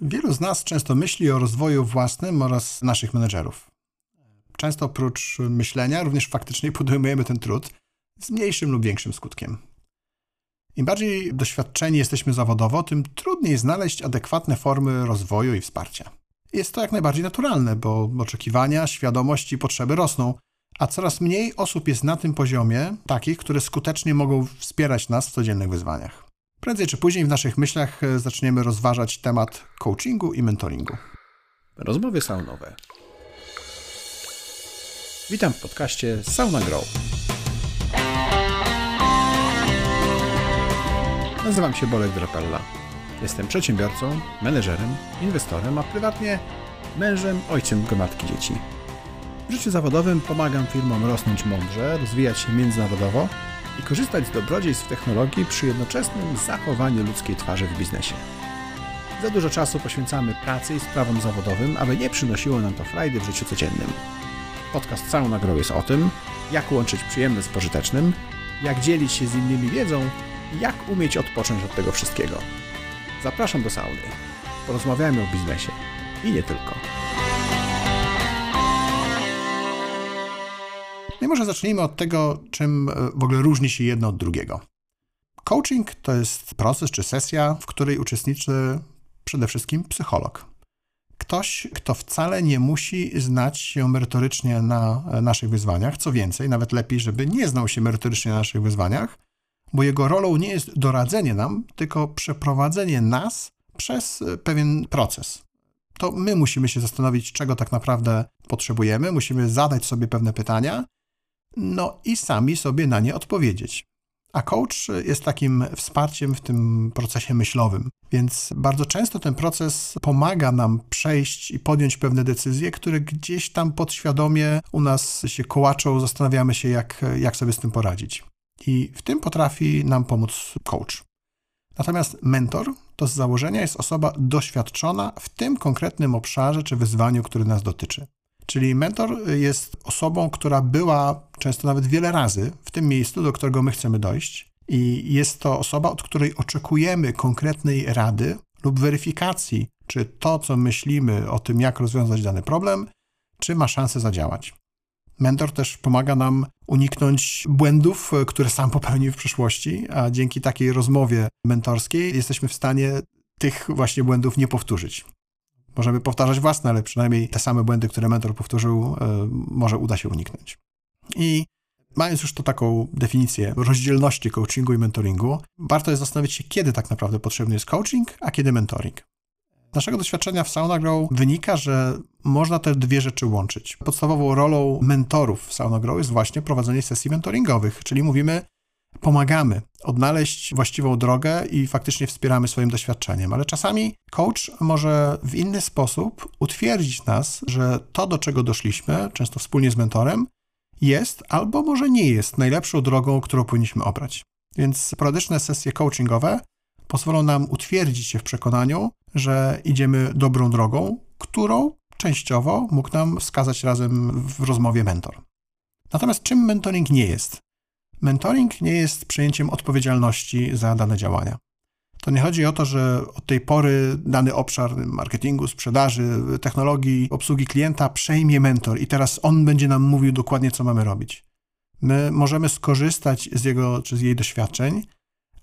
Wielu z nas często myśli o rozwoju własnym oraz naszych menedżerów. Często oprócz myślenia również faktycznie podejmujemy ten trud z mniejszym lub większym skutkiem. Im bardziej doświadczeni jesteśmy zawodowo, tym trudniej znaleźć adekwatne formy rozwoju i wsparcia. Jest to jak najbardziej naturalne, bo oczekiwania, świadomość i potrzeby rosną, a coraz mniej osób jest na tym poziomie, takich, które skutecznie mogą wspierać nas w codziennych wyzwaniach. Prędzej czy później w naszych myślach e, zaczniemy rozważać temat coachingu i mentoringu. Rozmowy saunowe. Witam w podcaście Sauna Grow. Nazywam się Bolek Drapella. Jestem przedsiębiorcą, menedżerem, inwestorem, a prywatnie mężem, ojcem gromadki dzieci. W życiu zawodowym pomagam firmom rosnąć mądrze, rozwijać się międzynarodowo i korzystać z dobrodziejstw technologii przy jednoczesnym zachowaniu ludzkiej twarzy w biznesie. Za dużo czasu poświęcamy pracy i sprawom zawodowym, aby nie przynosiło nam to frajdy w życiu codziennym. Podcast całą nagrą jest o tym, jak łączyć przyjemne z pożytecznym, jak dzielić się z innymi wiedzą i jak umieć odpocząć od tego wszystkiego. Zapraszam do sauny. Porozmawiajmy o biznesie i nie tylko. Może zacznijmy od tego, czym e, w ogóle różni się jedno od drugiego. Coaching to jest proces czy sesja, w której uczestniczy przede wszystkim psycholog. Ktoś, kto wcale nie musi znać się merytorycznie na e, naszych wyzwaniach, co więcej, nawet lepiej, żeby nie znał się merytorycznie na naszych wyzwaniach, bo jego rolą nie jest doradzenie nam, tylko przeprowadzenie nas przez e, pewien proces. To my musimy się zastanowić, czego tak naprawdę potrzebujemy, musimy zadać sobie pewne pytania, no i sami sobie na nie odpowiedzieć. A coach jest takim wsparciem w tym procesie myślowym, więc bardzo często ten proces pomaga nam przejść i podjąć pewne decyzje, które gdzieś tam podświadomie u nas się kołaczą, zastanawiamy się, jak, jak sobie z tym poradzić. I w tym potrafi nam pomóc coach. Natomiast mentor to z założenia jest osoba doświadczona w tym konkretnym obszarze czy wyzwaniu, który nas dotyczy. Czyli mentor jest osobą, która była często nawet wiele razy w tym miejscu, do którego my chcemy dojść, i jest to osoba, od której oczekujemy konkretnej rady lub weryfikacji, czy to, co myślimy o tym, jak rozwiązać dany problem, czy ma szansę zadziałać. Mentor też pomaga nam uniknąć błędów, które sam popełnił w przeszłości, a dzięki takiej rozmowie mentorskiej jesteśmy w stanie tych właśnie błędów nie powtórzyć. Możemy powtarzać własne, ale przynajmniej te same błędy, które mentor powtórzył, e, może uda się uniknąć. I mając już to taką definicję rozdzielności coachingu i mentoringu, warto jest zastanowić się, kiedy tak naprawdę potrzebny jest coaching, a kiedy mentoring. Z naszego doświadczenia w Sauna Grow wynika, że można te dwie rzeczy łączyć. Podstawową rolą mentorów w Sauna Grow jest właśnie prowadzenie sesji mentoringowych, czyli mówimy, pomagamy odnaleźć właściwą drogę i faktycznie wspieramy swoim doświadczeniem. Ale czasami coach może w inny sposób utwierdzić nas, że to, do czego doszliśmy, często wspólnie z mentorem, jest albo może nie jest najlepszą drogą, którą powinniśmy obrać. Więc sporadyczne sesje coachingowe pozwolą nam utwierdzić się w przekonaniu, że idziemy dobrą drogą, którą częściowo mógł nam wskazać razem w rozmowie mentor. Natomiast czym mentoring nie jest? Mentoring nie jest przejęciem odpowiedzialności za dane działania. To nie chodzi o to, że od tej pory dany obszar marketingu, sprzedaży, technologii, obsługi klienta przejmie mentor i teraz on będzie nam mówił dokładnie, co mamy robić. My możemy skorzystać z jego czy z jej doświadczeń,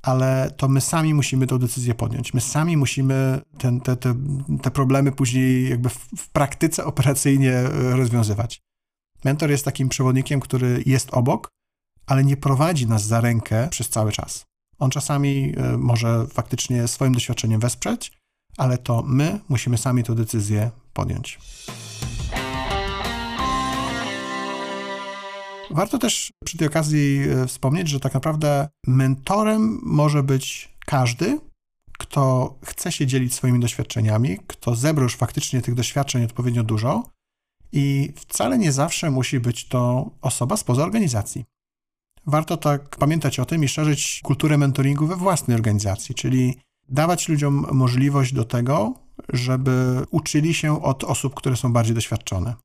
ale to my sami musimy tę decyzję podjąć. My sami musimy ten, te, te, te problemy później jakby w, w praktyce operacyjnie rozwiązywać. Mentor jest takim przewodnikiem, który jest obok, ale nie prowadzi nas za rękę przez cały czas. On czasami e, może faktycznie swoim doświadczeniem wesprzeć, ale to my musimy sami tę decyzję podjąć. Warto też przy tej okazji e, wspomnieć, że tak naprawdę mentorem może być każdy, kto chce się dzielić swoimi doświadczeniami, kto zebrał już faktycznie tych doświadczeń odpowiednio dużo i wcale nie zawsze musi być to osoba spoza organizacji warto tak pamiętać o tym i szerzyć kulturę mentoringu we własnej organizacji, czyli dawać ludziom możliwość do tego, żeby uczyli się od osób, które są bardziej doświadczone.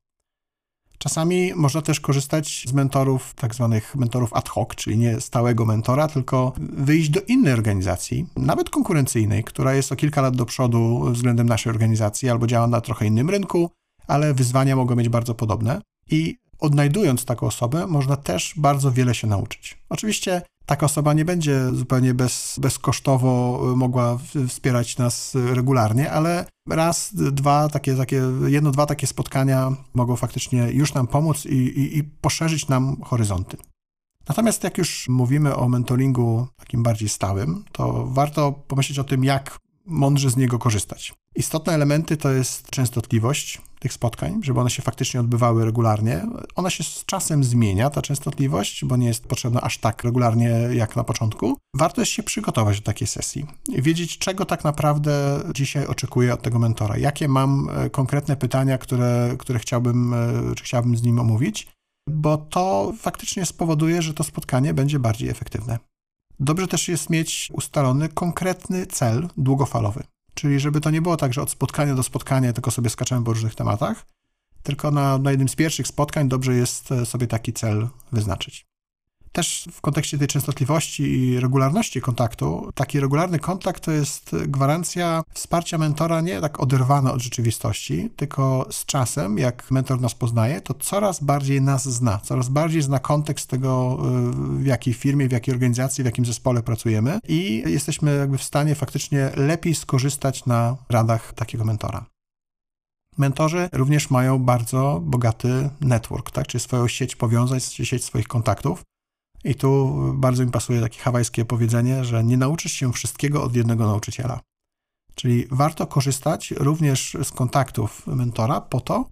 Czasami można też korzystać z mentorów, tak zwanych mentorów ad hoc, czyli nie stałego mentora, tylko wyjść do innej organizacji, nawet konkurencyjnej, która jest o kilka lat do przodu względem naszej organizacji albo działa na trochę innym rynku, ale wyzwania mogą być bardzo podobne. I odnajdując taką osobę, można też bardzo wiele się nauczyć. Oczywiście taka osoba nie będzie zupełnie bez, bezkosztowo mogła wspierać nas regularnie, ale raz, dwa, takie, takie, jedno, dwa takie spotkania mogą faktycznie już nam pomóc i, i, i poszerzyć nam horyzonty. Natomiast jak już mówimy o mentoringu takim bardziej stałym, to warto pomyśleć o tym, jak mądrze z niego korzystać. Istotne elementy to jest częstotliwość tych spotkań, żeby one się faktycznie odbywały regularnie. Ona się z czasem zmienia, ta częstotliwość, bo nie jest potrzebna aż tak regularnie jak na początku. Warto jest się przygotować do takiej sesji wiedzieć, czego tak naprawdę dzisiaj oczekuję od tego mentora. Jakie mam e, konkretne pytania, które, które chciałbym, e, czy chciałbym z nim omówić, bo to faktycznie spowoduje, że to spotkanie będzie bardziej efektywne. Dobrze też jest mieć ustalony konkretny cel długofalowy. Czyli żeby to nie było tak, że od spotkania do spotkania tylko sobie skaczemy po różnych tematach, tylko na, na jednym z pierwszych spotkań dobrze jest e, sobie taki cel wyznaczyć. Też w kontekście tej częstotliwości i regularności kontaktu, taki regularny kontakt to jest gwarancja wsparcia mentora nie tak oderwana od rzeczywistości, tylko z czasem, jak mentor nas poznaje, to coraz bardziej nas zna, coraz bardziej zna kontekst tego, w jakiej firmie, w jakiej organizacji, w jakim zespole pracujemy i jesteśmy jakby w stanie faktycznie lepiej skorzystać na radach takiego mentora. Mentorzy również mają bardzo bogaty network, tak? czyli swoją sieć powiązań, sieć swoich kontaktów. I tu bardzo mi pasuje takie hawajskie powiedzenie, że nie nauczysz się wszystkiego od jednego nauczyciela. Czyli warto korzystać również z kontaktów mentora po to,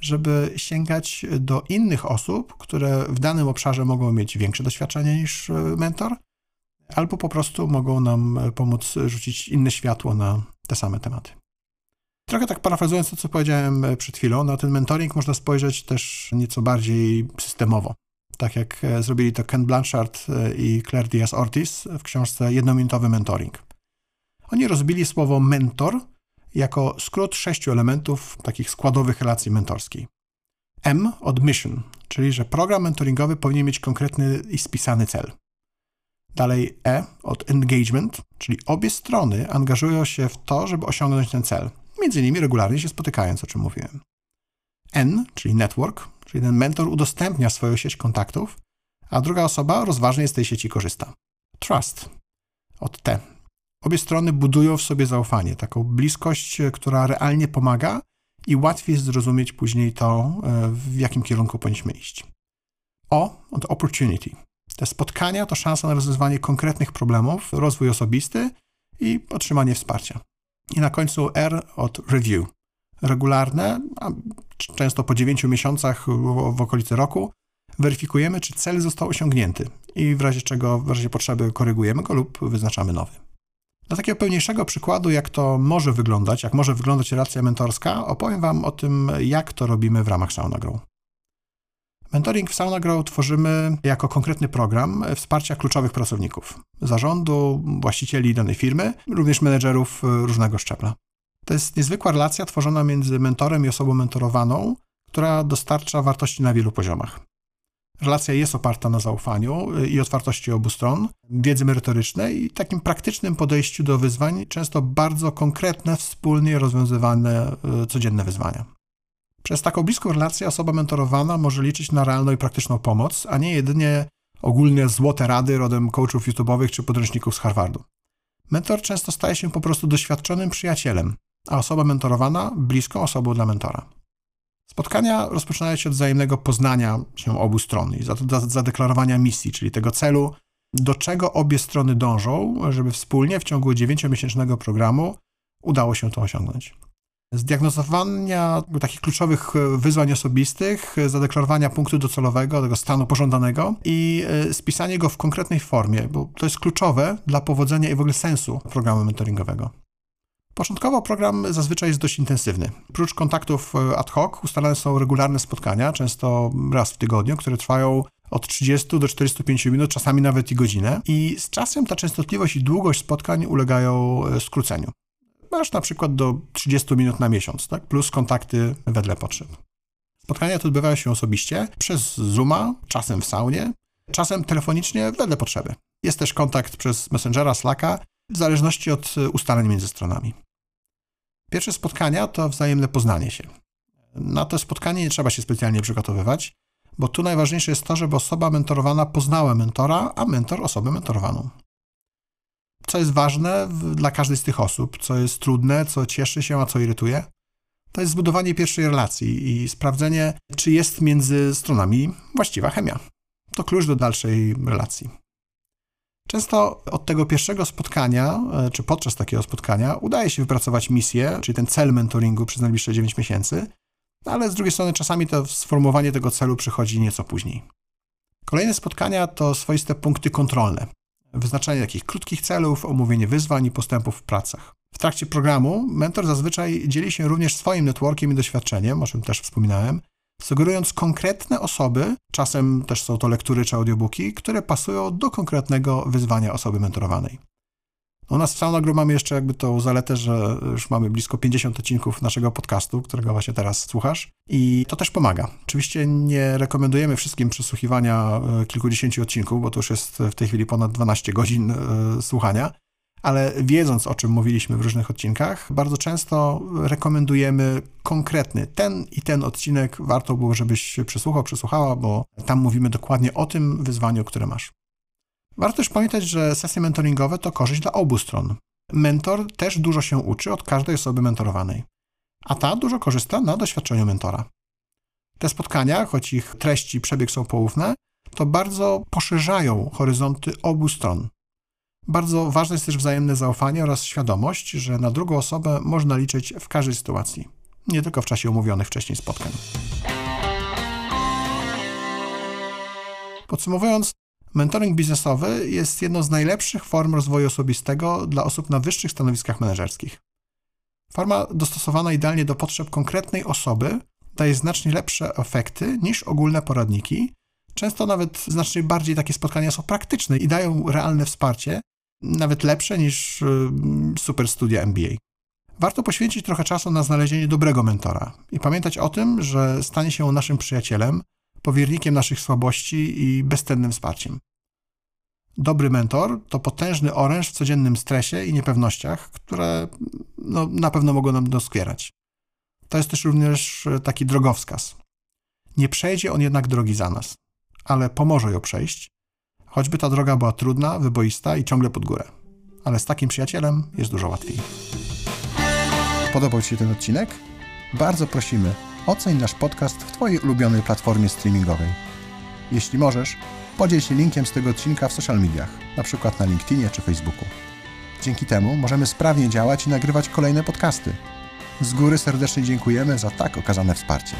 żeby sięgać do innych osób, które w danym obszarze mogą mieć większe doświadczenie niż mentor, albo po prostu mogą nam pomóc rzucić inne światło na te same tematy. Trochę tak parafrazując to, co powiedziałem przed chwilą, na ten mentoring można spojrzeć też nieco bardziej systemowo tak jak e, zrobili to Ken Blanchard e, i Claire Diaz-Ortiz w książce Jednominutowy Mentoring. Oni rozbili słowo mentor jako skrót sześciu elementów takich składowych relacji mentorskiej. M od mission, czyli że program mentoringowy powinien mieć konkretny i spisany cel. Dalej E od engagement, czyli obie strony angażują się w to, żeby osiągnąć ten cel, między innymi regularnie się spotykając, o czym mówiłem. N, czyli network, czyli ten mentor udostępnia swoją sieć kontaktów, a druga osoba rozważnie z tej sieci korzysta. Trust od T. Obie strony budują w sobie zaufanie, taką bliskość, która realnie pomaga i łatwiej jest zrozumieć później to, e, w jakim kierunku powinniśmy iść. O od opportunity. Te spotkania to szansa na rozwiązywanie konkretnych problemów, rozwój osobisty i otrzymanie wsparcia. I na końcu R od review. Regularne, często po 9 miesiącach w okolicy roku, weryfikujemy, czy cel został osiągnięty i w razie czego, w razie potrzeby korygujemy go lub wyznaczamy nowy. Dla takiego pełniejszego przykładu, jak to może wyglądać, jak może wyglądać relacja mentorska, opowiem Wam o tym, jak to robimy w ramach SaunaGrow. Mentoring w SaunaGrow tworzymy jako konkretny program wsparcia kluczowych pracowników, zarządu, właścicieli danej firmy, również menedżerów różnego szczebla. To jest niezwykła relacja tworzona między mentorem i osobą mentorowaną, która dostarcza wartości na wielu poziomach. Relacja jest oparta na zaufaniu i otwartości obu stron, wiedzy merytorycznej i takim praktycznym podejściu do wyzwań, często bardzo konkretne, wspólnie rozwiązywane e, codzienne wyzwania. Przez taką bliską relację osoba mentorowana może liczyć na realną i praktyczną pomoc, a nie jedynie ogólnie złote rady rodem coachów YouTube'owych czy podręczników z Harvardu. Mentor często staje się po prostu doświadczonym przyjacielem, a osoba mentorowana bliską osobą dla mentora. Spotkania rozpoczynają się od wzajemnego poznania się obu stron i zadeklarowania misji, czyli tego celu, do czego obie strony dążą, żeby wspólnie w ciągu 9-miesięcznego programu udało się to osiągnąć. Zdiagnozowania takich kluczowych wyzwań osobistych, zadeklarowania punktu docelowego, tego stanu pożądanego i e, spisanie go w konkretnej formie, bo to jest kluczowe dla powodzenia i w ogóle sensu programu mentoringowego. Początkowo program zazwyczaj jest dość intensywny. Prócz kontaktów e, ad hoc ustalane są regularne spotkania, często raz w tygodniu, które trwają od 30 do 45 minut, czasami nawet i godzinę. I z czasem ta częstotliwość i długość spotkań ulegają e, skróceniu. Aż na przykład do 30 minut na miesiąc, tak? plus kontakty wedle potrzeb. Spotkania te odbywają się osobiście, przez Zooma, czasem w saunie, czasem telefonicznie wedle potrzeby. Jest też kontakt przez Messengera, Slacka, w zależności od ustaleń między stronami. Pierwsze spotkania to wzajemne poznanie się. Na to spotkanie nie trzeba się specjalnie przygotowywać, bo tu najważniejsze jest to, żeby osoba mentorowana poznała mentora, a mentor osobę mentorowaną. Co jest ważne dla każdej z tych osób, co jest trudne, co cieszy się, a co irytuje, to jest zbudowanie pierwszej relacji i sprawdzenie, czy jest między stronami właściwa chemia. To klucz do dalszej relacji. Często od tego pierwszego spotkania, e, czy podczas takiego spotkania, udaje się wypracować misję, czyli ten cel mentoringu przez najbliższe 9 miesięcy, ale z drugiej strony czasami to sformułowanie tego celu przychodzi nieco później. Kolejne spotkania to swoiste punkty kontrolne. Wyznaczanie takich krótkich celów, omówienie wyzwań i postępów w pracach. W trakcie programu mentor zazwyczaj dzieli się również swoim networkiem i doświadczeniem, o czym też wspominałem, sugerując konkretne osoby, czasem też są to lektury czy audiobooki, które pasują do konkretnego wyzwania osoby mentorowanej. U nas w Soundagru mamy jeszcze jakby tą zaletę, że już mamy blisko 50 odcinków naszego podcastu, którego właśnie teraz słuchasz i to też pomaga. Oczywiście nie rekomendujemy wszystkim przesłuchiwania e, kilkudziesięciu odcinków, bo to już jest w tej chwili ponad 12 godzin e, słuchania, ale wiedząc o czym mówiliśmy w różnych odcinkach, bardzo często rekomendujemy konkretny ten i ten odcinek. Warto było, żebyś przesłuchał, przesłuchała, bo tam mówimy dokładnie o tym wyzwaniu, które masz. Warto też pamiętać, że sesje mentoringowe to korzyść dla obu stron. Mentor też dużo się uczy od każdej osoby mentorowanej, a ta dużo korzysta na doświadczeniu mentora. Te spotkania, choć ich treści i przebieg są poufne, to bardzo poszerzają horyzonty obu stron. Bardzo ważne jest też wzajemne zaufanie oraz świadomość, że na drugą osobę można liczyć w każdej sytuacji, nie tylko w czasie umówionych wcześniej spotkań. Podsumowując, mentoring biznesowy jest jedną z najlepszych form rozwoju osobistego dla osób na wyższych stanowiskach menedżerskich. Forma dostosowana idealnie do potrzeb konkretnej osoby daje znacznie lepsze efekty niż ogólne poradniki. Często nawet znacznie bardziej takie spotkania są praktyczne i dają realne wsparcie, nawet lepsze niż y, super studia MBA. Warto poświęcić trochę czasu na znalezienie dobrego mentora i pamiętać o tym, że stanie się on naszym przyjacielem, powiernikiem naszych słabości i bezcennym wsparciem. Dobry mentor to potężny oręż w codziennym stresie i niepewnościach, które no, na pewno mogą nam doskwierać. To jest też również taki drogowskaz. Nie przejdzie on jednak drogi za nas, ale pomoże ją przejść choćby ta droga była trudna, wyboista i ciągle pod górę. Ale z takim przyjacielem jest dużo łatwiej. Podobał Ci się ten odcinek? Bardzo prosimy, oceń nasz podcast w Twojej ulubionej platformie streamingowej. Jeśli możesz, podziel się linkiem z tego odcinka w social mediach, np. na LinkedInie czy Facebooku. Dzięki temu możemy sprawnie działać i nagrywać kolejne podcasty. Z góry serdecznie dziękujemy za tak okazane wsparcie.